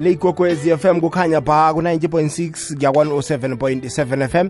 leyigogwezi FM kukhanya ba ku-90.6 kuya ku-107.7 FM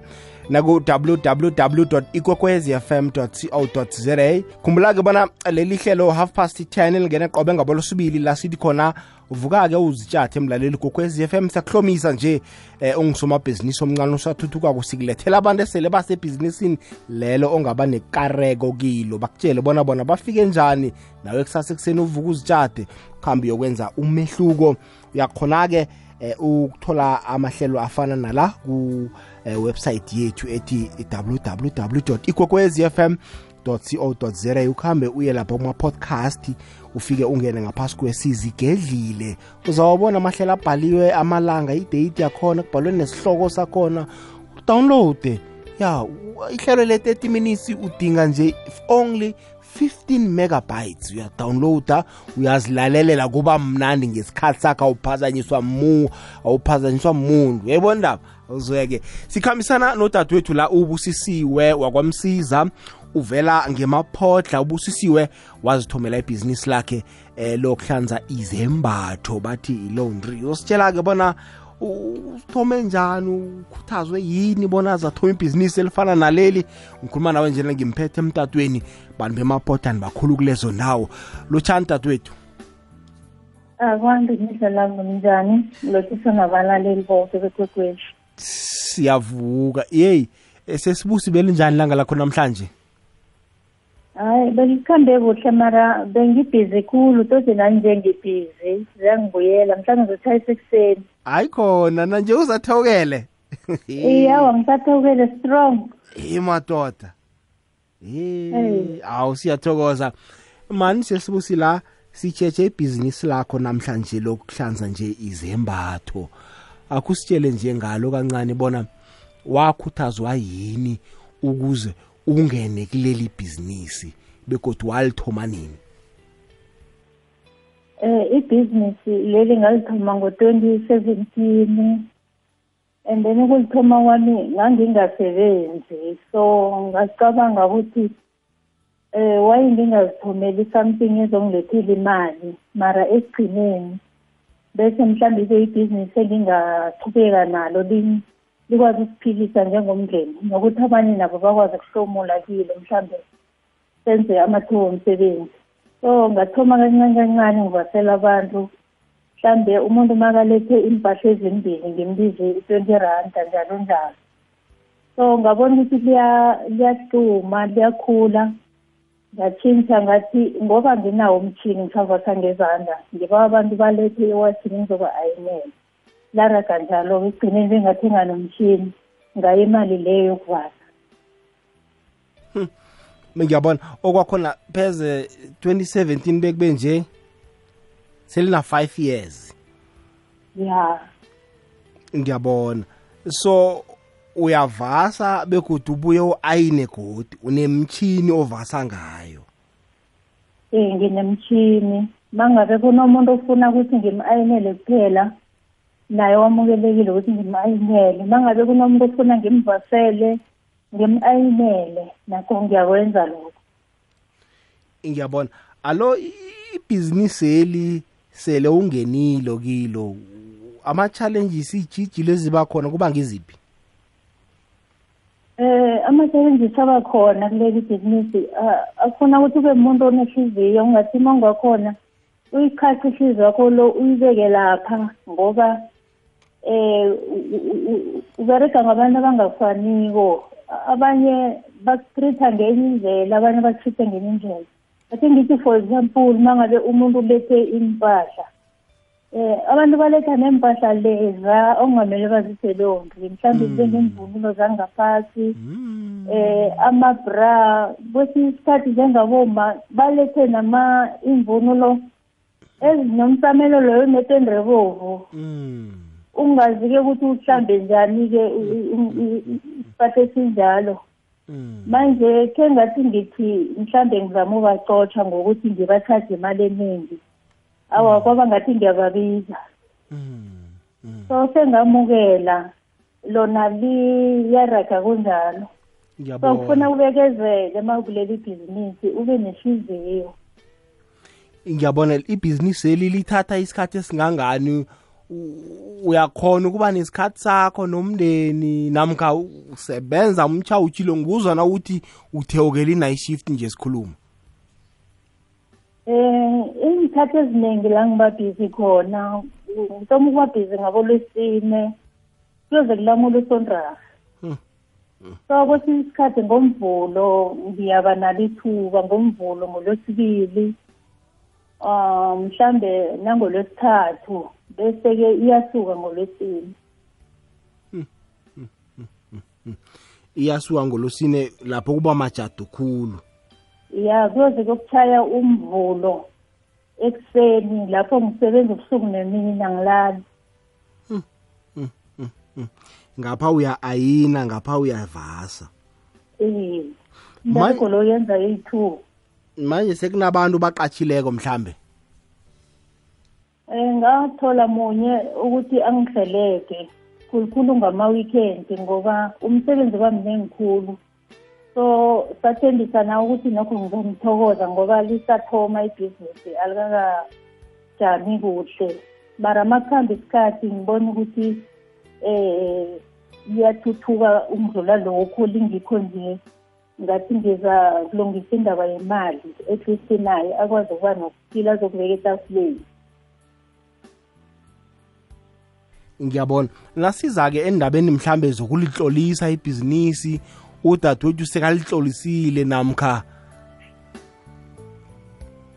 naku-www ikwekwezfm.co.za khumbula-ke bona leli hlelo half past 10 lingene qobe ngabolosibili la sithi khona uvuka-ke uzitshathe emlaleli kokwezi FM siyakuhlomisa nje eh, ungisomabhizinisi omncane usathuthukako sikulethela abantu esele basebhizinisini lelo ongaba nekareko kilo. Bakutshele bona bona bafike njani nawe kusasa ekuseni uvuka uzitshade kuhambe uyokwenza umehluko. Uyakhona-ke eh, ukuthola amahlelo afana nala ku eh, website yethu ethi www ikwekwezfm co za ukuhambe uye lapho kuma-podcast ufike ungene ngaphasi kwesizi gedlile. Uzawabona amahlelo abhaliwe amalanga idate yakhona kubhalwe nesihloko sakhona. Udownloade ya ihlelo le-30 minutes udinga nje only 15 megabytes uyadownloada uyazilalelela kuba mnandi ngesikhathi sakho awuphazanyiswa mu awuphazanyiswa muntu yayibona ndaba uzweke sikhambisana nodadewethu la ubusisiwe wakwamsiza uvela ngemaphodla ubusisiwe wazithomela ibhizinisi lakhe eh lokuhlanza izembatho bathi ilaundry. Usitshela-ke bona uthome njani ukhuthazwe yini bona azathoma ibhizinisi elifana naleli? Ngikhuluma nawe njena ngimphethe emtatweni bantu bemapodani bakhulu kulezo ndawo. Lotshani dadewethu akwandi nindlela njani? Lothisa nabalaleli bonke bekwekwezi siyavuka. Yeyi sesibusi belinjani langa lakho namhlanje hayi belikhambe kuhle mara bengibhizi khulu tose nanje ngibhizi ziyangibuyela mhlawumbe ngizotshayisa ekuseni hayi khona nanje uzathokele iyawa ngisathokele strong. Hey madoda. Hey awu siyathokoza. Mani sesibusi la sitshetshe ibhizinisi lakho namhlanje lokuhlanza nje izembatho. Akusitshele nje ngalo kancane bona wakhuthazwa yini ukuze ungene kuleli bhizinisi begodwa walithoma nini? Eh ibhizinisi leli ngalithoma ngo-2017 and then ukulithoma kwami ngangingasebenzi. So ngacabanga ukuthi eh waye ngingazithomeli something ezongilethela imali mara ekugcineni bese mhlawumbe ke ibhizinisi engingachubeka nalo likwazi ukuphilisa njengomndeni nokuthi abanye nabo bakwazi ukuhlomula kilo mhlawumbe senze amathuba omsebenzi. So ngathoma kancane kancane ngivasela abantu mhlambe umuntu makalethe impahla ezimbili ngimbize i-twenty randa njalo njalo. So ngabona ukuthi liyaduma liyakhula ngatshintsha ngathi ngoba nginawo umchini ngisavasa ngezandla ngiba abantu balethe iwashini ngizoba ayinele. Laraga njalo igcine njengathenga nomshini ngayo imali leyo yokuvasa ngiyabona. Okwakhona pheze 2017 bekube nje selina 5 years. Ya. Ngiyabona. So uyavasa begodwa ubuye u-ayine godi unemchini ovasa ngayo. Eh nginemchini mangabe kunomuntu ofuna ukuthi ngim-ayinele kuphela naye wamukelekile ukuthi ngim-ayinele. Mangabe kunomuntu ofuna ngimvasele ngim-ayinele. Nakho ngiyakwenza lokho. Ngiyabona. Alo ibhizinisi eli sele ungenilo kilo. Ama-challenges iy'jijilo eziba khona kuba ngiziphi? Eh ama-challenges abakhona kuleli bhizinisi afuna ukuthi ube umuntu onehliziyo ungathi uma ungakhona uyikhathi ihliziyo yakho lo uyibeke lapha ngoba eh uberega ngabantu abangafaniko. Abanye bakutreat-a ngenye indlela abanye bakutreat-a ngenye indlela. Athi ngithi for example uma ngabe umuntu ulethe impahla eh abantu baletha nempahla leza ongamele bazise leyo ndri mhlawumbe njengemvunulo zangaphasi eh amabra kwesinye isikhathi njengaboma balethe nama imvunulo ezinomsamelo loyo netendrebovu ungazi-ke ukuthi uhlambe njani-ke isiphatho esinjalo manje ke ngathi ngithi mhlambe ngizama ubacotsha ngokuthi ngibathathe imali eningi. Awa kwaba ngathi ngiyababiza. So sengamukela lona liyaraga kunjalo. So kufuna ubekezele uma kuleli bhizinisi ube nehliziyo. Ngiyabona ibhizinisi eli lithatha isikhathi esingangani u- uyakhona ukuba nesikhathi sakho nomndeni namkha usebenza umtsha utshilo ngikuzwa na ukuthi uthewukela i-night shift nje sikhuluma Eh izikhathi eziningi la ngiba busy khona ngitoma ukuba busy ngabo lwesine kuyoze kulamula usondrafu Hmm. so kwesinye isikhathi ngomvulo ngiyaba nalo ithuba ngomvulo ngolwesibili um mhlambe nangolwesithathu. Bese-ke iyasuka ngolwesine. Iyasuka ngolosine lapho kuba majadu khulu. Ya kuyoze kuyokuchaya umvulo ekuseni lapho ngisebenza ubusuku nemini angilali ngapha uya-ayina ngapha uyavasa. Mbereko lo yenza eyi-two manje sekunabantu baqatshileko mhlambe. Eh ngathola munye ukuthi angihleleke khulukhulu ngama-weekend ngoba umsebenzi wami khulu so sathembisana ukuthi nokho ngizomthokoza ngoba lisathoma ibhizinisi alikakajami kuhle. Mara makuhamba isikhathi ngibona ukuthi eh liyathuthuka ukudlula lokhu lingikho nje. Ngathi ngiza kulungisa indaba yemali at least naye akwazi ukuba nokuphila azokubeka etafuleni. Ngiyabona. Nasiza-ke endabeni mhlambe zokulitlolisa ibhizinisi udadewethu sekalihlolisile namkha?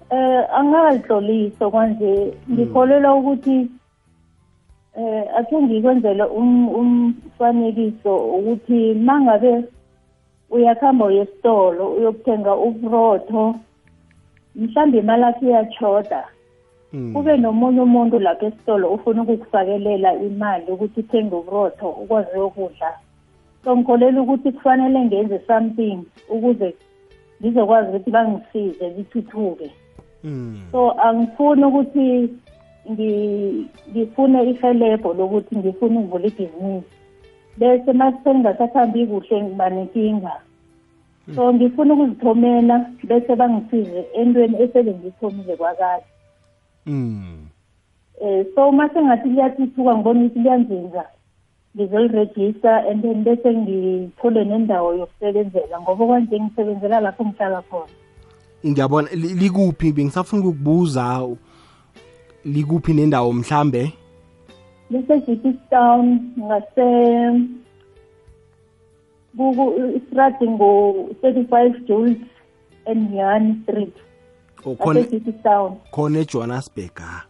Eh angalihlolisa kwanje. Ngikholelwa ukuthi eh akhe ngikwenzele um- umfanekiso ukuthi mangabe uyakhamba uyesitolo uyokuthenga uburotho mhlawumbe imali yakho iyachoda Mm. Kube nomunye umuntu lapha esitolo ufuna ukukufakelela imali ukuthi uthenge uburotho ukwazi uyokudla. So ngikholela ukuthi kufanele ngenze something ukuze ngizokwazi ukuthi bangisize lithuthuke Mm. so angifuni ukuthi ngi- ngifune ihelebho lokuthi ngifune ukuvula ibhizinisi. Bese masise ngingasathambi kuhle ngiba nenkinga so ngifuna ukuzithomela bese bangisize entweni esele ngiyithomile kwakade. Mm. um so uma sengathi liyathuthuka ngibona ukuthi liyanzinza ngizolirejista and then bese ngithole nendawo yokusebenzela ngoba kwanje ngisebenzela lapho ngihlala khona. Ngiyabona li- likuphi? Bengisafuna ukukubuza likuphi nendawo mhlambe? lise-Jikistown ngase istrati ngo-thirty-five jules and yan street. Khona ngase-Jikistown khona ejohannesburg ha?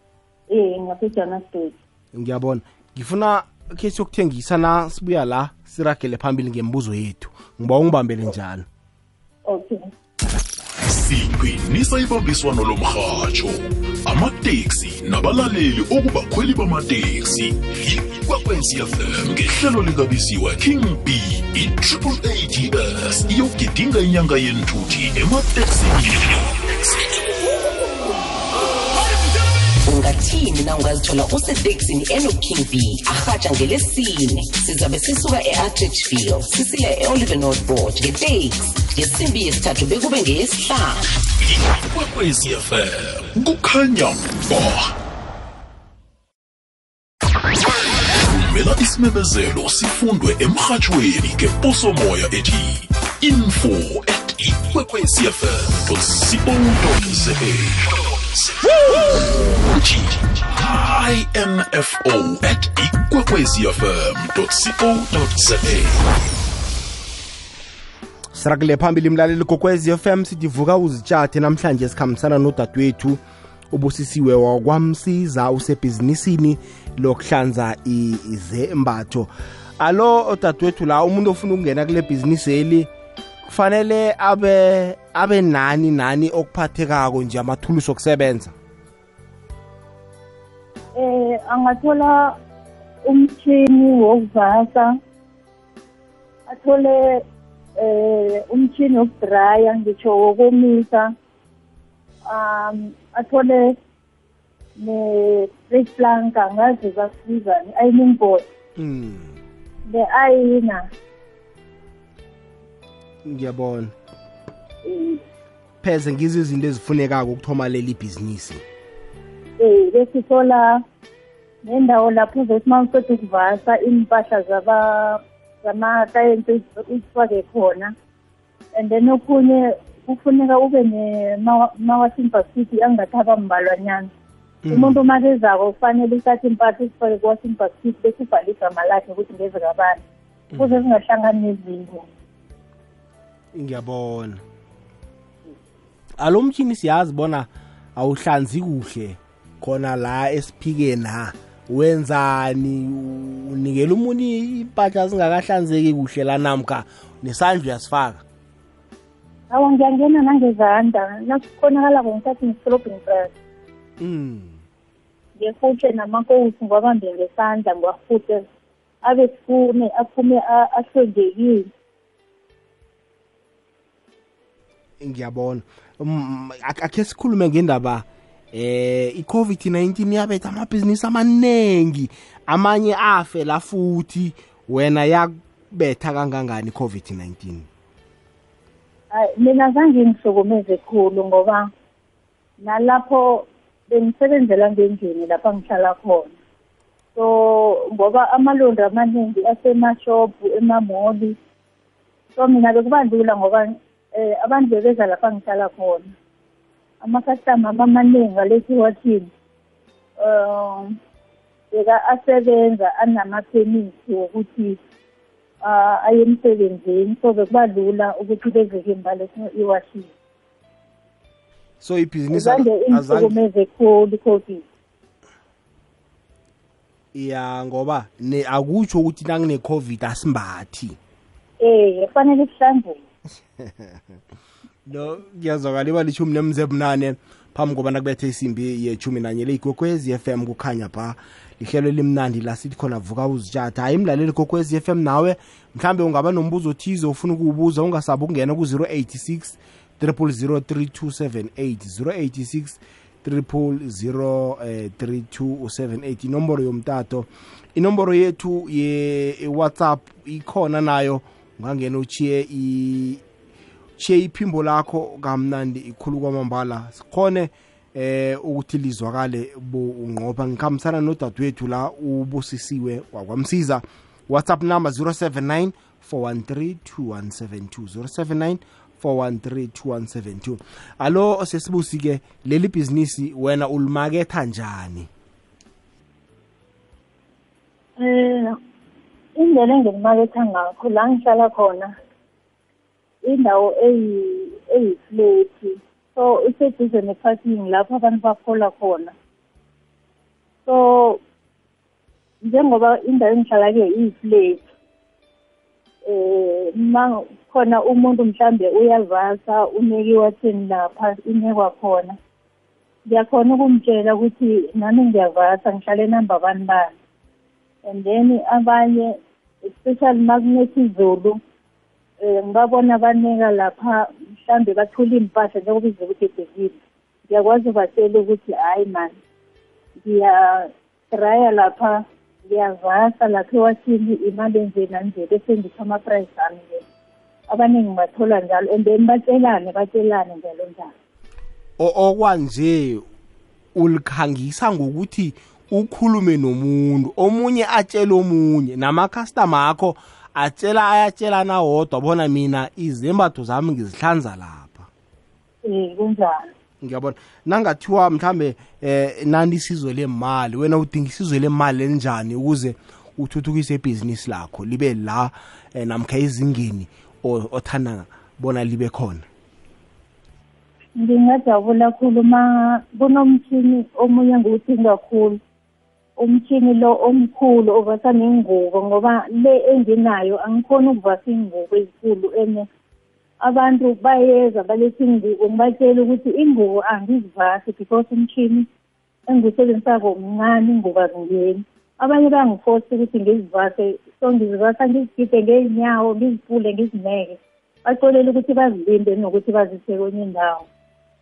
Eh ngase-johannesburg ngiyabona. Ngifuna khe siyokuthengisa na sibuya la siragele phambili ngembuzo yethu. Ngiba ungibambele njalo. Okay. Siqinisa ibambiswano lomrhatsho amateksi nabalaleli okubakhweli bamateksi. Ikwekwezi fm ngehlelo likabisiwa king b i-triple ags iyogidinga inyanga yenthuthi emateksini. Ungathini na ungazithola usetekisini enoking b ahatsha ngelesine. Sizabe sisuka e-atridgeville sisiya e-oliver north board ngeteksi. Ngesimbi yesithathu bekube ngeyesihlanu ikwekwezi fm kukhanya ba thumela isimemezelo sifundwe emrhatshweni ngeposomoya ethi info at ikwekwecfm co za info at ikwekwezfm co za sirakule phambili mlaleli kokwezi FM sidivuka uzitshathe namhlanje sikhambisana nodadewethu ubusisiwe wakwamsiza usebhizinisini lokuhlanza izembatho. Alo odadewethu la umuntu ofuna ukungena kule bhizinisi eli kufanele abe abe nani nani okuphathekako nje amathulusi okusebenza? Eh angathola umtshini wokuvasa athole eh umtshini wokudraya ngitsho wokomisa um athole ne-straight plank angazi basiza ne-ironing board. Mm. Ne-ayina ngiyabona. Eh pheze ngizo izinto ezifunekako ukuthoma leli bhizinisi. Eh besithola nendawo lapho uzothi uma uqeda ukuvasa iy'mpahla zaba- zamaklayenti uzifake khona. And then okunye kufuneka ube ne-washing basket angathi abambalwanyana umuntu uma kezako kufanele uthathe impahla uzifake ku-washing basket bese ubhale igama lakhe ukuthi ngeze kabani. Ukuze zingahlangani nezinye. Ngiyabona. Alo mtshini siyazi bona awuhlanzi kuhle. Khona la esiphikeni ha wenzani? Unikela umuntu impahla zingakahlanzeki kuhle la namkha nesandla uyasifaka? Awa ngiyangena nangezandla. Nakukhonakala-ko ngithathe ngisilobhing brush mm. ngifuhle namakowusi ngiwabambe ngesandla ngiwafuhle abe sifune aphume ahlwengekile ngiyabona. Um, ak- akhe sikhulume ngendaba eh i-covid-19 yabetha amabhizinisi amaningi amanye afe la futhi wena yakubetha kangangani i-covid-19 Hayi, mina zange ngihlukumeze khulu ngoba nalapho bengisebenzela ngendlini lapha ngihlala khona. So ngoba amalondi amaningi asemashophu emamoli. So mina bekuba lula ngoba eh abantu bebeza lapha ngihlala khona. Amakhastama amaningi alethi wathini um beka asebenza anamaphemithi wokuthi ah, aye emsebenzini so bekuba lula ukuthi bezeke imbalesi iwashile so ibhizinisi zange azange khulu i-covid ya ngoba ne akutsho ukuthi nangine-covid asimbathi. Eh kufanele kuhlanzeke no kuyazwakala iba lishumi nemze bunane phambi kobana kubethe isimbi yechumi nanye le igogwezi FM kukhanya pha. Lihlelo elimnandi la sithi khona vuka uzitshatha hayi mlaleli gogwezi FM nawe mhlambe ungaba nombuzo othize ufuna ukuwubuza ungasabi ukungena ku-086 0003278 086 3278 inomboro yomtato inomboro yethu ye-whatsapp ikhona nayo. Ungangena uchiye chiye iphimbo lakho kamnandi ikhulu kwamambala. Sikhone eh ukuthi lizwakale unqopha. Ngikhambisana nodadewethu la ubusisiwe wakwamsiza. Whatsapp number 079 413 2172 079 413 2172 alo sesibusi ke leli bhizinisi wena ulimaketha njani? Eh indlela engilimaketha ngakho la ngihlala khona indawo eyi eyifleti so iseduze ne-parking lapho abantu bafola khona. So njengoba indawo engihlala kuyo iyifleti eh ma khona umuntu mhlambe uyavasa unekiwe watheni lapha inekwa khona ngiyakhona ukumtshela ukuthi nami ngiyavasa ngihlale number bani bani. And then abanye especially makunethi izulu um ngibabona banika lapha mhlambe bathula iy'mpahla njengoba izulu gedekile ngiyakwazi ubatshela ukuthi hhayi mani ngiyadraya lapha ngiyavasa lapha ewashini imali enje nanje bese ngipha ama-price ami-ke abaningi bathola njalo and then batshelane batshelane njalo njalo. Okwanje ulikhangisa ngokuthi ukhulume nomuntu omunye atshele omunye namakhastama akho atshela ayatshelana wodwa bona mina izembatho zami ngizihlanza lapha. Um kunjalo. Ngiyabona. Nangathiwa mhlambe eh nani isizwe lemali wena udinga isizwe lemali elinjani ukuze uthuthukise ibhizinisi lakho libe la eh, namkha ezingeni o- othanda bona libe khona? Ngingajabula khulu ma kunomtshini omunye ngiwudinga kakhulu umtshini lo omkhulu ovasa nengubo ngoba le enginayo angikhoni ukuvasa iy'ngubo ezinkulu ene. Abantu bayeza baletha ingubo ngibatshela ukuthi ingubo angizivasi because umtshini engiwusebenzisako mncane ingubo azingeni. Abanye bayangifosa ukuthi ngizivase so ngizivasa ngizigide ngey'nyawo ngizipule ngizineke. Bacolele ukuthi bazilinde nokuthi bazise kwenye indawo.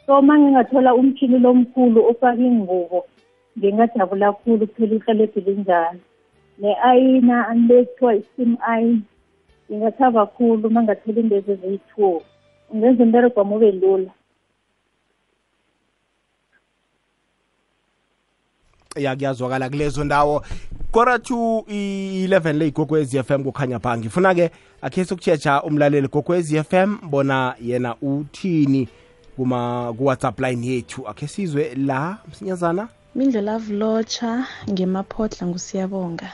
So uma ngingathola umtshini lomkhulu ofaka ingubo ngingajabula kakhulu kuphela ihelebhi linjalo ne-ayina anilekuthiwa i-steam ayini ngingathaba kakhulu uma ngathola indezi eziyi-two ungenza umberego wami ube lula. Ya kuyazwakala kulezo ndawo. Kora to i-11 le igogwezi FM kukhanya bha ngifuna ke akhe sokutshetsha umlaleli gogwezi FM bona yena uthini kuma ku-whatsapp line yethu. Akhe sizwe la msinyazana. Mindlolavu lotsha ngemaphotla ngusiyabonga.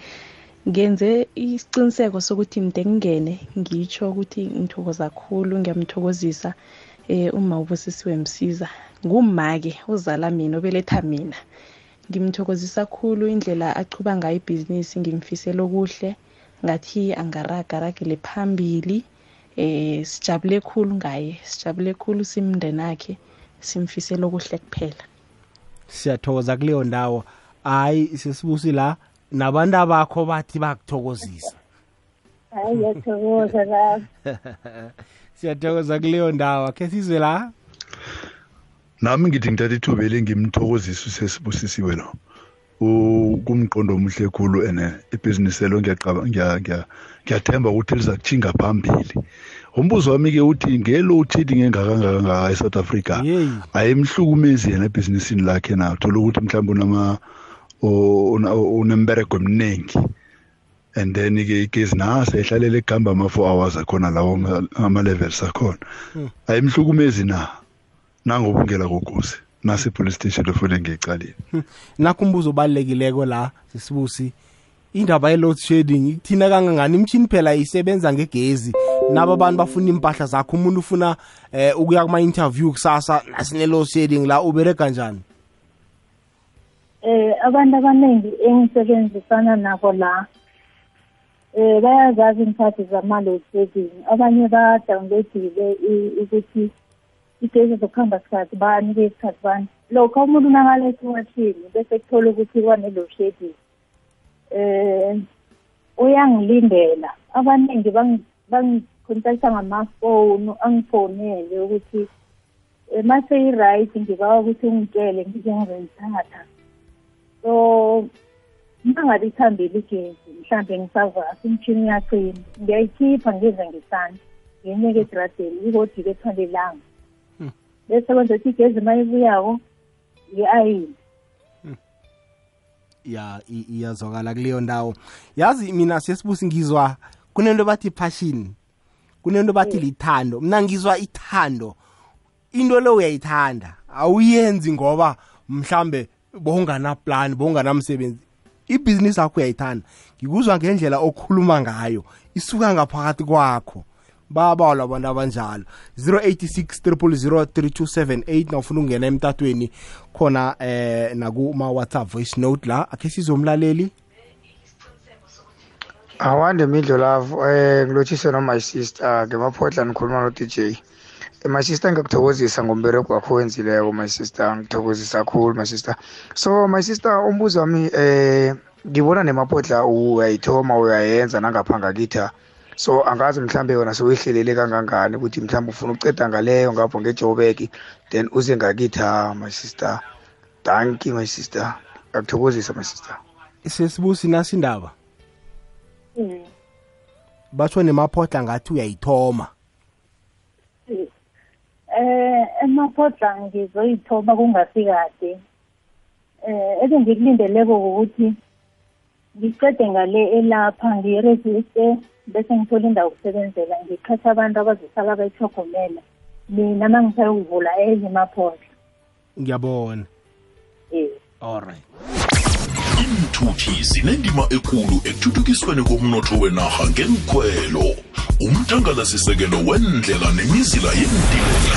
Ngenze isiqiniseko sokuthi mde ngingene ngitsho ukuthi ngithokoza kakhulu ngiyamthokozisa eh uma ubusisiwe msiza ngumma-ke uzala mina obeletha mina. Ngimthokozisa kakhulu indlela achuba ngayo ibhizinisi ngimfisela okuhle ngathi angaraga aragele phambili eh sijabule khulu ngaye sijabule khulu simndeni akhe simfisela okuhle kuphela. Siyathokoza kuleyo ndawo. Hayi sesibusi la nabantu abakho bathi bakuthokozisa hayi ngiyathokoza lapho siyathokoza kuleyo ndawo. Akhe sizwe la? Nami ngithi ngithatha ithubeli ngimthokozisa usesibusisiwe lo. U- kumqondo omuhle khulu ene ibhizinisi elo ngiyaqaba- ngiya- ngiya- ngiyathemba ukuthi liza kutshinga phambili. Umbuzo wami-ke uthi nge-load shedding engakangakangaka e-south africa ayimhlukumezi yena ebhizinisini lakhe na? Thola ukuthi mhlawumbe unemberego eminingi and then-ke igezi nase ehlalele kuhamba ama-four hours akhona lawo ama- ama-levels akhona. Ayimhlukumezi na? Nangobungela kogosi nasi police station efune ngiyicalile nakho umbuzo obalulekileko la sisibusi. Indaba ye-load shedding thina kangangani? Imishini phela isebenza ngegezi. Nabo abantu bafuna impahla zakho. Umuntu ufuna eh, ukuya kuma-interview kusasa nasine-load shedding la ubereka njani? Eh abantu abaningi engisebenzisana nabo la eh bayazazi inkhathi zama-load shedding. Abanye badownloadile i- ukuthi igezi zokuhamba sikhathi bani kwesikhathi bani lokho umuntu nakaletha iwashini bese kuthola ukuthi kwane-load shedding eh uyangilindela abaningi bangi- bangicontakta ngamafoni angifonele ukuthi eh, mase i-right ngibawa ukuthi ungitshele ngize ngizonithatha so mangabe ithambile igezi mhlawumbe ngisavasa imishini uyacima ngiyayikhipha ngenza ngesandla ngenyeke edradeni ikodike ethwalelanga bese kwenza ukuthi igezi uma ibuyako ngi-ayini ya i- iyazwakala kuleyo ndawo. Yazi mina sesibusi ngizwa kunento bathi passion kunento bathi lithando. Mina ngizwa ithando. Into le uyayithanda awuyenzi ngoba mhlambe bowunganaplan bowunganamsebenzi ibhizinisi yakho uyayithanda. Ngikuzwa ngendlela okhuluma ngayo isuka ngaphakathi kwakho. Babalwa abantu abanjalo. 086 3278 nawufuna ukungena emtatweni khona eh nakuma-whatsapp voice note la. Akhe sizomlaleli? Awande midlo lavo eh ngilotshise no my sister. Ngemaphotla nikhuluma no DJ eh, my sister ngiyakuthokozisa ngombereko wakho wenzileko my sister. Ngithokozisa kakhulu my sister. So my sister umbuzo wami eh ngibona nemaphotla uyayithoma uyayenza nangapha ngakitha so angazi mhlambe wena sowehlelele kangangani ukuthi mhlambe ufuna ukuceda ngaleyo ngapho ngejobek then uze ngakitha my sister thank you my sister. Ngiyakuthokozisa my sister. Sesibusi nasindaba? Mm. batsho nemaphotla ngathi uyayithoma. Eh emaphotla ngizoyithoma kungasi kade. Eh ebengikulindeleko ukuthi ngicede ngale elapha ngiyiregister bese ngithole indawo yokusebenzela. Ngiqhatha abantu abazosala bayithogomela mina uma ngisayokuvula enye emaphotla ngiyabona. Eh alright iinthuthi zinendima ekulu ekuthuthukisweni komnotho wenarha ngenkhwelo umthangalasisekelo wendlela nemizila yentimela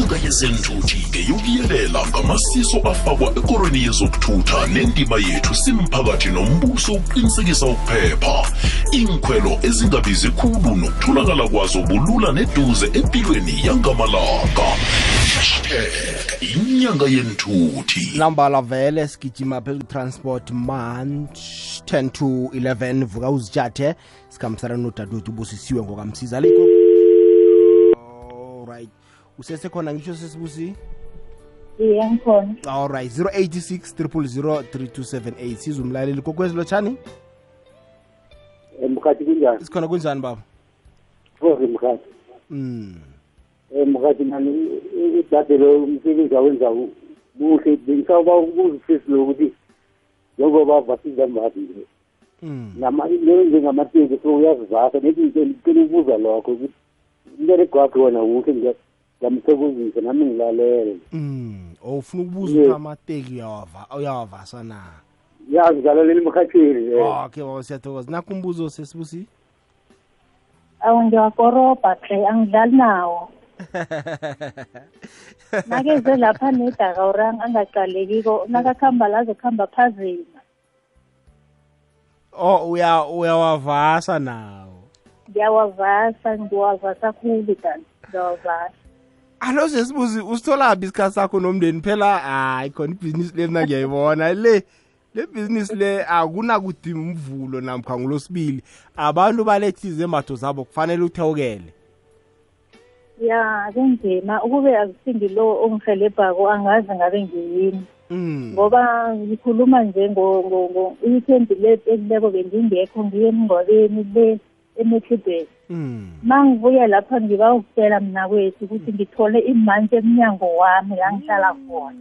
inyanga yezenthuthi ngeyokuyelela ngamasiso afakwa ekorweni yezokuthutha nendima yethu simphakathi nombuso ukuqinisekisa ukuphepha. Iinkhwelo ezingabizi khulu nokutholakala kwazo bulula neduze empilweni yangamalanga. Hashtag inyanga yenthuthi. Nambala vele sigijima phezu transport month 10 to 11 vuka uzitshathe sikhambisana nodadewethu ubusisiwe ngokamsiza. Liko alright usesekhona ngisho sesibusi iye ngikhona alright 086 000 3278 siza umlaleli kokwezi lotshani mkhathi kunjani sikhona kunjani baba foze mkhathi mm. um mkathi mani udade lo umsebenzi awenza kuhle bengisaba ukuzwisisi lokuthi njengoba vasizambathi nje Mm. njengamateki so uyazivasa nethi ngicela ukubuza lokho ukuthi umberego wakhe wona kuhle ngiya- ngiyamthokozisa nami ngilalele Mm. Ufuna ukubuza Yeah. ukuthi amateki uyawava uyawavasa na? ya ngilalela emkhathini um Okay baba siyathokoza. Nakho umbuzo sesibusi. awu ngiyakorobha hle angidlali nawo nakeze lapha nedaka orang angaqalekiko nakakhamba lazokuhamba phazima Oh uya uyawavasa nawo. ngiyawavasa ngiwavasa khulu tani ngiyawavasa Alo sesibuzi usitholaphi isikhathi sakho nomndeni? Phela hayi khona ibhizinisi le mina ngiyayibona. Le le business le akunakuthi umvulo namkha ngolosibili. Abantu baletha izembatho zabo kufanele uthewukele ya kunzima ukube akusingilo ongihelebhako angazi ngabe ngiyini. Mm. ngoba ngikhuluma nje i-weekend le ekuleko bengingekho ngiye emngcwabeni le. Emehlibhesi Mm. ma ngibuya lapha ngiba ukutshela mna kwethu ukuthi ngithole imantshi emnyango wami la ngihlala khona.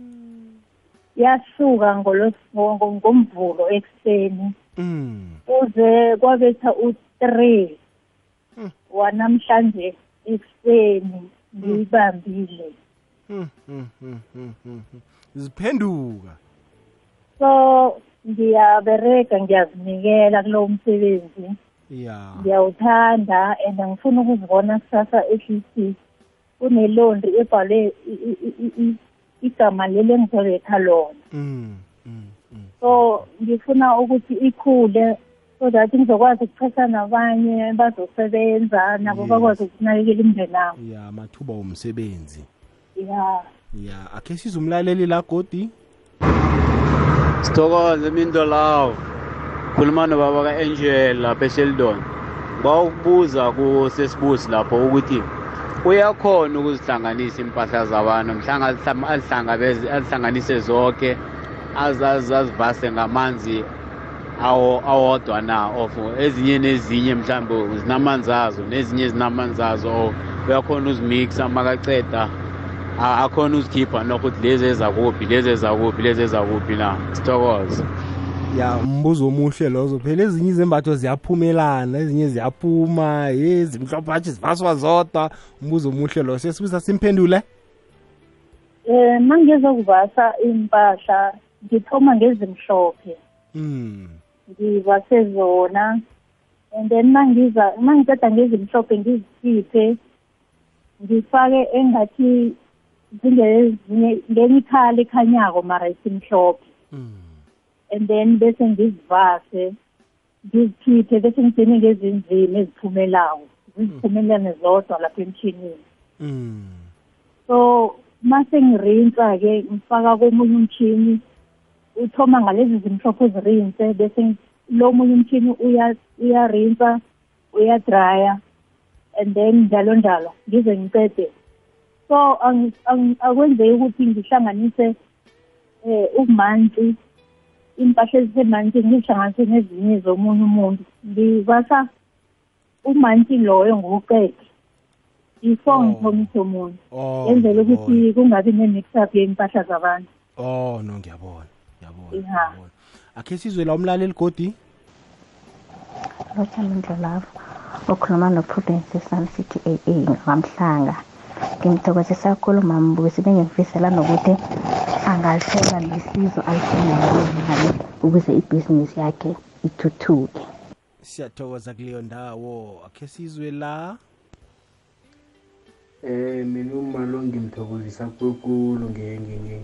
Yasuka ngolos- ngo- ngo- ngomvulo ekuseni. Mm. uze kwabetha u-three. Wanamhlanje ekuseni ngiyibambile. Ziphenduka. so ngiyabereka ngiyazinikela kulowo msebenzi. Yeah. ngiyawuthanda and ngifuna ukuzibona kusasa ehlisi kunelondi ebhalwe i- i- i- i- igama leli engizobetha lona Mm. Mm. Mm. so ngifuna ukuthi ikhule so that ngizokwazi ukuchesa nabanye bazosebenza nabo Yes. bakwazi ukunakekela imndeni abo Yeah, amathuba omsebenzi. ya Yeah, akhe sizumlaleli la godi. sithokoze minto lawo khuluma nobaba ka-angel lapha esheldon bawukubuza kusesibusi lapho ukuthi uyakhona ukuzihlanganisa impahla zabantu mhlanga alihlam- alihlangabeze- alihlanganise zonke azi- azi- azivase ngamanzi awo- awodwa na of ezinye nezinye mhlawumbe zinamanzi azo nezinye zinamanzi azo or uyakhona uzimixa makaceda a- akhona uzikhipha nokuthi lezi ezakuphi lezi ezakuphi lezi ezakuphi na. Sithokoze. Ya umbuzo omuhle lozo. Phela ezinye izembatho ziyaphumelana ezinye ziyaphuma ye zimhlophathi zivaswa zodwa. Umbuzo omuhle lo sesibuza simphendule? Um ma ngizokuvasa iy'mpahla ngithoma ngezimhlophe. Mm. ngivase zona. And then mangiza mangiceda ngezimhlophe ngizikhiphe ngifake engathi zingezinye ngenye ikhala ekhanyako mara isimhlophe. Mm. And then bese ngizivase ngizikhiphe bese ngigcine ngezinzima eziphumelako ziziphumelane zodwa lapha emshinini so mase ngirinsa-ke ngifaka komunye umshini uthoma ngalezi zimhlophe uzirinse bese lo munye umshini uya- uyarinsa uyadraya and then njalo njalo ngize ngicede so akwenzeki ukuthi ngihlanganise um ubumantsi impahla ezisemantsi ngizihlanganise nezinye zomunye umuntu. Ngibasa umantsi loyo ngokuqede before ngithomise umuntu. Oh, yenzela ukuthi kungabi ne-mix up yey'mpahla zabantu. Oh no ngiyabona. Ngiyabona ya ngiyabona. akhe sizwe la umlaleli godi? Lothando ndlolavu ukhuluma noprudence sun city a a ngamhlanga. Ngimthokozisa kakhulu mambusi bengimfisela nokuthi angalithola lisizo alifunanayo ukuze ibhizinisi yakhe ithuthuke. Siyathokoza kuleyo ndawo. Akhe sizwe la? Eh mina umalo ngimthokozisa kakhulu nge nge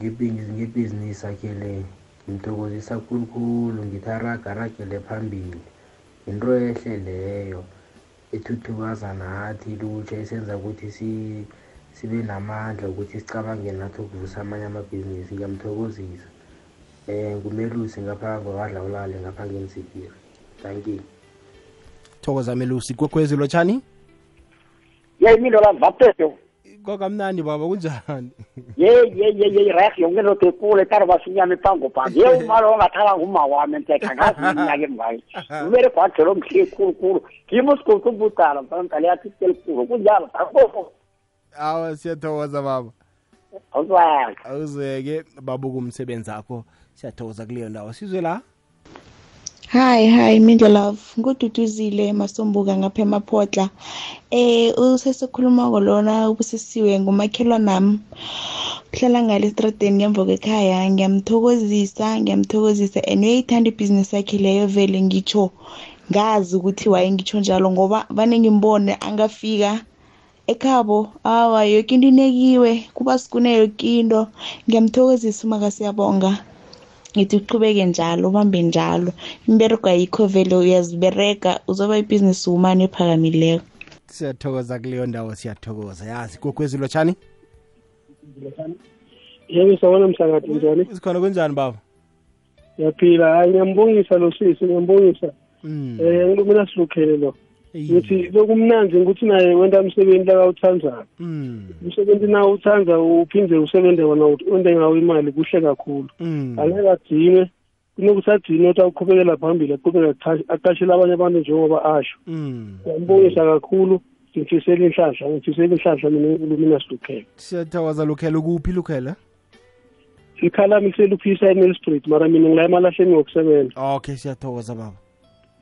ngebhizinisi ngebhizinisi yakhe le ngimthokozisa kakhulu ngithi aragaragele phambili. Into ehle leyo ethuthukaza nathi lutsha esenza ukuthi si sibe namandla ukuthi sicabange nathi ukuvusa amanye amabhizinisi ngiyamthokozisa. Um ngumelusi ngapha ngokadla ulale ngapha ngentsipiri thank you. Thokoza melusi. Kwekhwezi lotshani ye mina la vapeto kwakamnandi baba kunjani? Ye ye ye ye rek yonke no te kule taro basunyame pango pa ye umalo ongathala nguma wami ntekha ngazi iminyaka emvayo ubere kwathelo mhle khulu khulu kimi sikhulu kubutala mpantale yathi telkhulu kunjalo takofo awa siyathokoza baba. Awuzwanga. Awuzeke babuka umsebenzi akho. Siyathokoza kuleyo ndawo. Sizwe la? Hi hi Mindlo Love. Ngududuzile masombuka ngapha emaphotla eh usesikhuluma kolona ubusisiwe ngumakhelwana nami uhlala ngale estradeni ngemva kwekhaya. Ngiyamthokozisa ngiyamthokozisa. And uyayithanda ibhizinisi yakhe leyo vele ngitsho. Ngazi ukuthi waye ngitsho njalo ngoba vane ngimbone angafika ekhabo awa yoke into inekiwe kuba sikune yoke into. Ngiyamthokozisa umakasiyabonga ngithi uqhubeke njalo ubambe njalo. Imberego ayikho vele uyaziberega uzoba ibhizinisi woman ephakamileko. Siyathokoza kuleyo ndawo siyathokoza. Yazi kokwezilo tshani yebo sawona mhlangati njani? Sikhona kunjani baba? Yaphila hayi ngiyambongisa lo sisi ngiyambongisa. Mm. eh ngilumina silukhele lo. Ngithi lokumnanzi ukuthi naye wenta umsebenzi lakawuthandayo. Mm. umsebenzi nawo uthanda uphinde usebenze wona wente ngawo imali kuhle kakhulu. Mm. angeke adinwe kunokuthi adinwe ukuthi awuqhubekela phambili aqhubeke aqhash- aqashele abanye abantu njengoba asho. Mm. ngiyambongisa kakhulu ngifisela inhlanhla ngifisela inhlanhla mina ngilumina silukhele. Siyathokoza lukhela ukuphi lukhela ikhalami kuseluphisa eNelspruit mara mina ngila emalahleni ngokusebenza okay siyathokoza baba.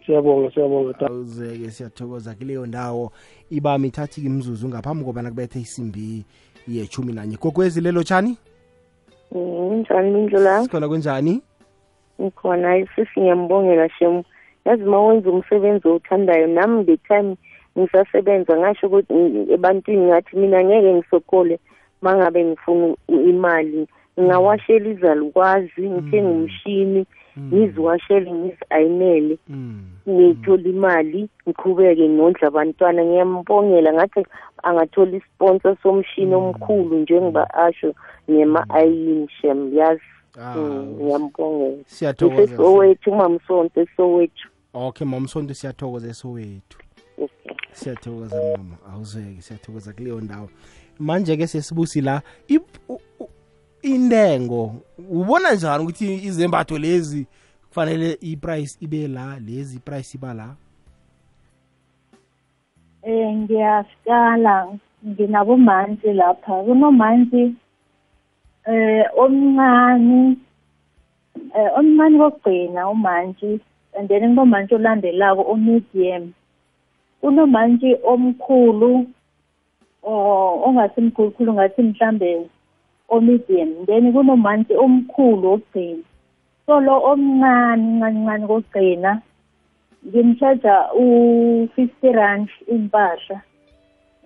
Siyabonga siyabonga uzeke siyathokoza kuleyo ndawo. Ibami ithathi imzuzu ngaphambi kobana kubethe isimbi yechumi nanye kokwezi lelo tshani njani mindlula? Sikhona kunjani? Ngikhona sisi ngiyambongela shem yazi uma wenza umsebenzi owuthandayo nami the time ngisasebenza ngasho ukuthi ebantwini ngathi mina ngeke ngisokole uma ngabe ngifuna imali. Ngingawashela izalukwazi ngithenge umshini ngiziwashele ngizi-ayinele ngithole imali ngiqhubeke ngondla abantwana. Ngiyambongela ngathi angathola isponsor somshini omkhulu njengoba asho ngema-ayini shem. Yazi? Mm, ngiyambongela. Siyathokoza, isesowethu umamsonto esowethu. Okay mamsonto siyathokoza esowethu. Siyathokoza mama. Awuzeke siyathokoza kuleyo ndawo manje-ke sesibusi la ip- u- u- intengo ubona njani ukuthi izembatho lezi kufanele iprice ibe la lezi iprice iba la? Eh ngiyaqala nginabomanzi lapha. Kunomanzi eh omncane eh omncane kokugcina umanji and then kunomanji olandelako o-medium. Kunomanji omkhulu o- ongasimkhulukhulu ngathi mhlambe o-medium then kunomanji omkhulu wokugcina so lo omncane ncancane kokugcina ngimshaja u-fifty rand impahla.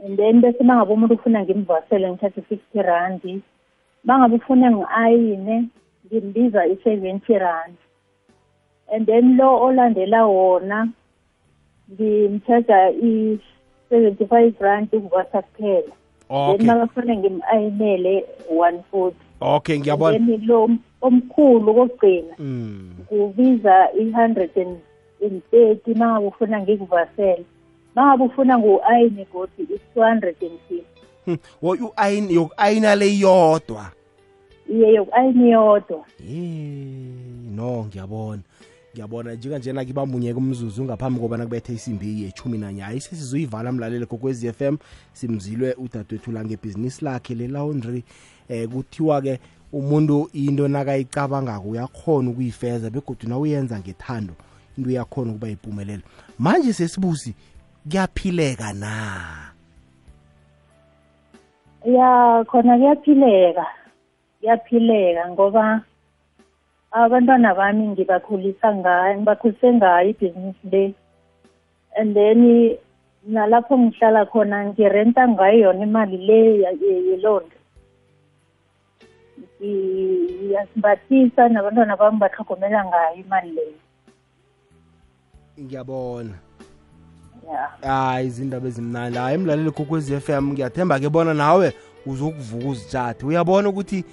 And then bese uma ngabe umuntu ufuna ngimvasele ngithathe i-fifty randi uma ngabe ufuna ngi-ayine ngimbiza i-seventy rand. And then lo olandela wona ngimshaja i-seventy-five rand ukuvasa kuphela. Okay. Uma bafuna ngim-ayinele one forty. Okay ngiyabona. Lo omkhulu kokugcina Mm. kubiza i-hundred and thirty uma ngabe ufuna ngikuvasele. Uma ngabe ufuna ngu-ayini godi i-two hundred and fifty. Hmm, yoku-ayina le iyodwa. Iye yoku-ayini yodwa no ngiyabona. Ngiyabona njenganjena kibamunyeka umzuzu ngaphambi kobana kubethe isimbi yechumi nanye hayi sesizoyivala mlaleli kokwezi FM simzilwe udadewethu la ngebhizinisi lakhe le-laundry eh kuthiwa-ke umuntu into nakayicabangako uyakhona ukuyifeza begodwa nawuyenza ngethando into uyakhona ukuba yimpumelelo. Manje sesibusi kuyaphileka na? Ya khona kuyaphileka. Kuyaphileka ngoba abantwana bami ngibakhulisa ngayo ngibakhulise ngayo ibhizinisi le. And then nalapho ngihlala khona ngirenta ngayo yona imali le ya- ye- yelondo ngiyasimbathisa nabantwana bami batlhogomela ngayo imali leyo ngiyabona. Ya. Hayi izindaba ezimnandi. Hayi emlaleli kokwezi FM ngiyathemba ke bona nawe uzokuvuka uzitshathe uyabona ukuthi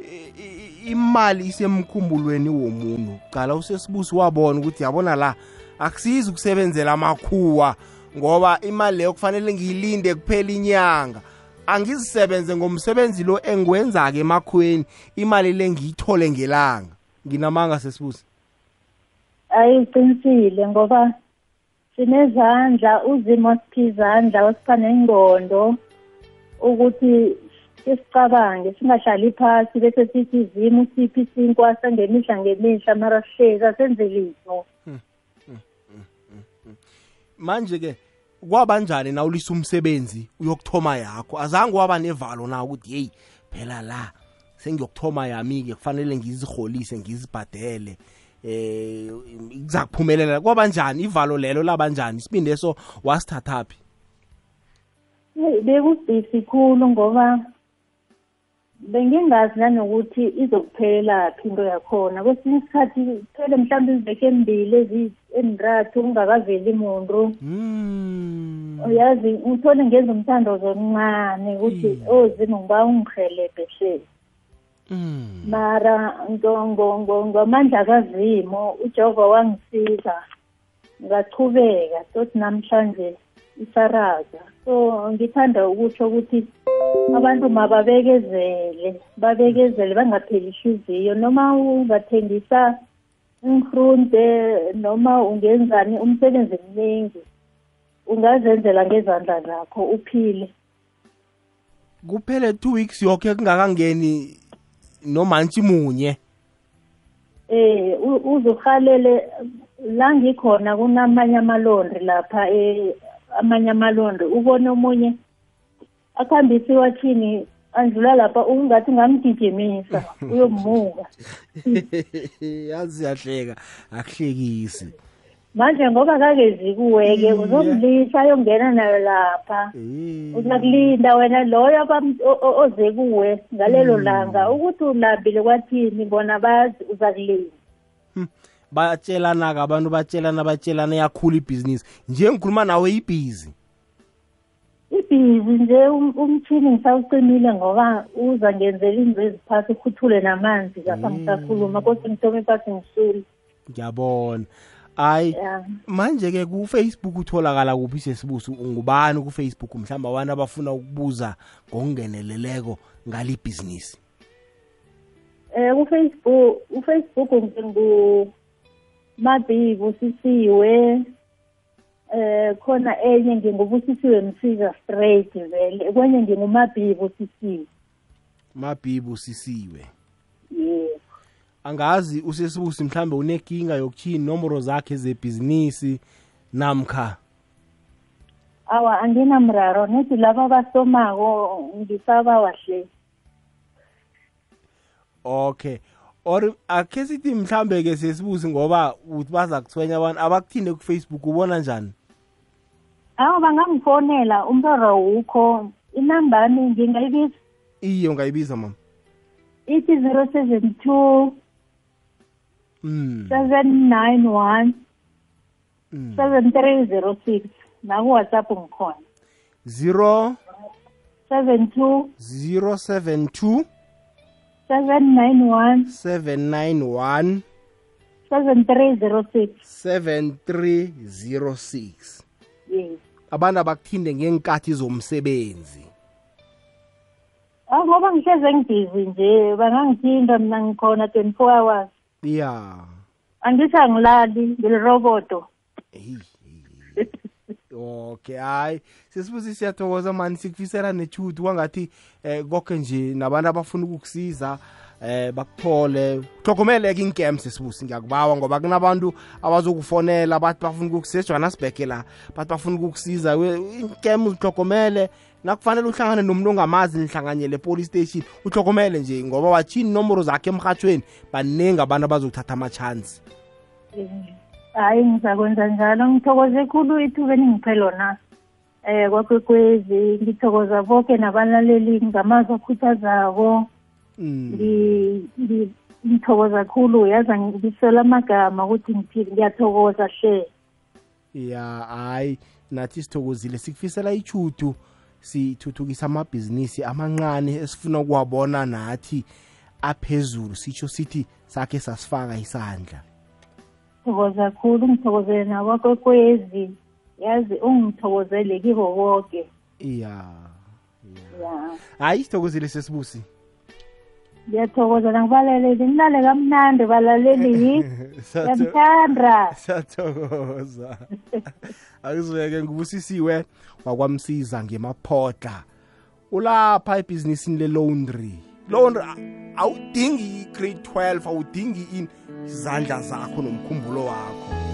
i- i- imali isemkhumbulweni womuntu. Cala usesibusi wabona ukuthi yabona la akusizi ukusebenzela amakhuwa ngoba imali leyo kufanele ngiyilinde kuphela inyanga. Angizisebenze ngomsebenzi lo engiwenza-ke emakhweni imali le ngiyithole ngelanga. Nginamanga sesibusi? Ayiqinisile ngoba sinezandla uzimo wasipha izandla wasipha nengqondo ukuthi sesicabange singahlali phasi bese sithi zimu siphi isinkwa sangemihla ngemihla mara sihlezi asenze litho manje ke kwabanjani na ulisa umsebenzi uyokuthoma yakho? Azange waba nevalo na ukuthi hey phela la sengiyokuthoma yami ke kufanele ngizirholise ngizibhadele eh kuzakuphumelela. Kwabanjani ivalo lelo labanjani isibinde so wasithathaphi Hey, bekubhisi khulu ngoba bengingazi nanokuthi izokuphelelaphi into yakhona. Kwesinye isikhathi kuphele mhlawumbe iziveke embili ezintathu kungakaveli muntu uyazi uthole ngenza umthandazo omncane ukuthi ozini ngiba ungihelebhe hle mara ngo- ngo- ngo- ngamandla kazimo ujehova wangisiza. Ngachubeka tothi namhlanje isaraza. So ngithanda ukutsho ukuthi abantu mababekezele babekezele bangapheli ihliziyo. Noma ungathengisa inhrunte noma ungenzani umsebenzi mningi ungazenzela ngezandla zakho uphile. Kuphele 2 weeks yonke kungakangeni nomantshi munye. Eh uzuhalele la ngikhona kunamanye amalondri lapha eh amanye amalondri ubone omunye akuhambisa iwathini andlula lapha ungathi ngamgijimisa uyomuka yazi yahleka akuhlekisi. Manje ngoba kakezi kuweke uzomlisa ayongena nayo lapha. Uzakulinda wena loyo oze kuwe ngalelo langa. Ukuthi ulambile kwathini bona bazi uzakulinda. Batshelana-ke abantu batshelana batshelana yakhula ibhizinisi. Nje ngikhuluma nawe ibhizi. Ibhizi nje um- umtshini ngisawucimile ngoba uza ngenzela into eziphasi ukhuthule namanzi lapha ngisakhuluma kodwa ngithome phasi ngisule. Ngiyabona. Hayi manje-ke kufacebook utholakala kuphi sesibusi? Ngubani kufacebook? Mhlawumbe abantu abafuna ukubuza ngokungeneleleko ngale ibhizinisi eh kufacebook ufacebook ngumabibu sisiwe eh khona enye ngingubusisiwe msiza straight vele kwenye ngingumabibu sisiwe. Mabhibu sisiwe. Yebo angazi usesibusi mhlambe unekinga yokuthini nomboro zakhe zebhizinisi namkha? Awa anginamraro nethi laba abasomako ngisabawahle okay. Or akhe sithi mhlambe ke sesibusi ngoba uthi baza kuthwenya abantu abakuthinde kufacebook ubona njani? Awa bangangifonela umraro wukho inambami ngingayibiza. Iye ungayibiza mama. Ithi zero seven two mm. seven nine one seven three zero six. Naku-whatsapp ngikhona. Zero seven two zero seven two seven nine one. seven nine one. seven three zero six. seven three zero six. Yes. Abantu abakuthinde ngenkathi zomsebenzi. Ah, ngoba ngihleze ngibhizi nje bangangithinda mina ngikhona twenty four hours. Ya. Angithi angilali ngiliroboto okay hayi. Sesibusi siyathokoza mani sikufisela nethuthi wangathi eh konke nje nabantu abafuna ukukusiza eh bakuthole. Hlokomele-ke inkemu sesibusi ngiyakubawa ngoba kunabantu abazokufonela bathi bafuna ukukusiza. Ejohannesburg la bathi bafuna ukukusiza. We- inkemu zihlokomele nakufanele uhlangane nomuntu ongamazi nihlanganyele police station. Uhlokomele nje ngoba wathini inomboro zakhe emhathweni baningi abantu abazokuthatha ama-chance. Hayi ngizakwenza njalo. Ngithokoze khulu ithuba eningiphe lona eh kwakwekwezi ngithokoza bonke nabalaleli ngamazwi akhuthazako Ngi- ngi- ngithokoza khulu. Yaza ngisela amagama ukuthi ngiphile ngiyathokoza hle. Ya hayi nathi sithokozile. Sikufisela ichudu sithuthukisa amabhizinisi amancane esifuna ukuwabona nathi aphezulu. Sitsho sithi sakhe sasifaka isandla. Thokoza khulu ngithokozele nakwakwekwezi yazi ungithokozele kibo bonke ya ya. Hayi sithokozile sesibusi. Ngiyathokoza nangibalaleli nilale kamnandi balaleli ngiyamthanda. Siyathokoza akuzweke ngubusisiwe wakwamsiza ngemaphotla ulapha ebhizinisini le-laundry. Laundry a- awudingi i-grade 12 awudingi ini izandla zakho nomkhumbulo wakho.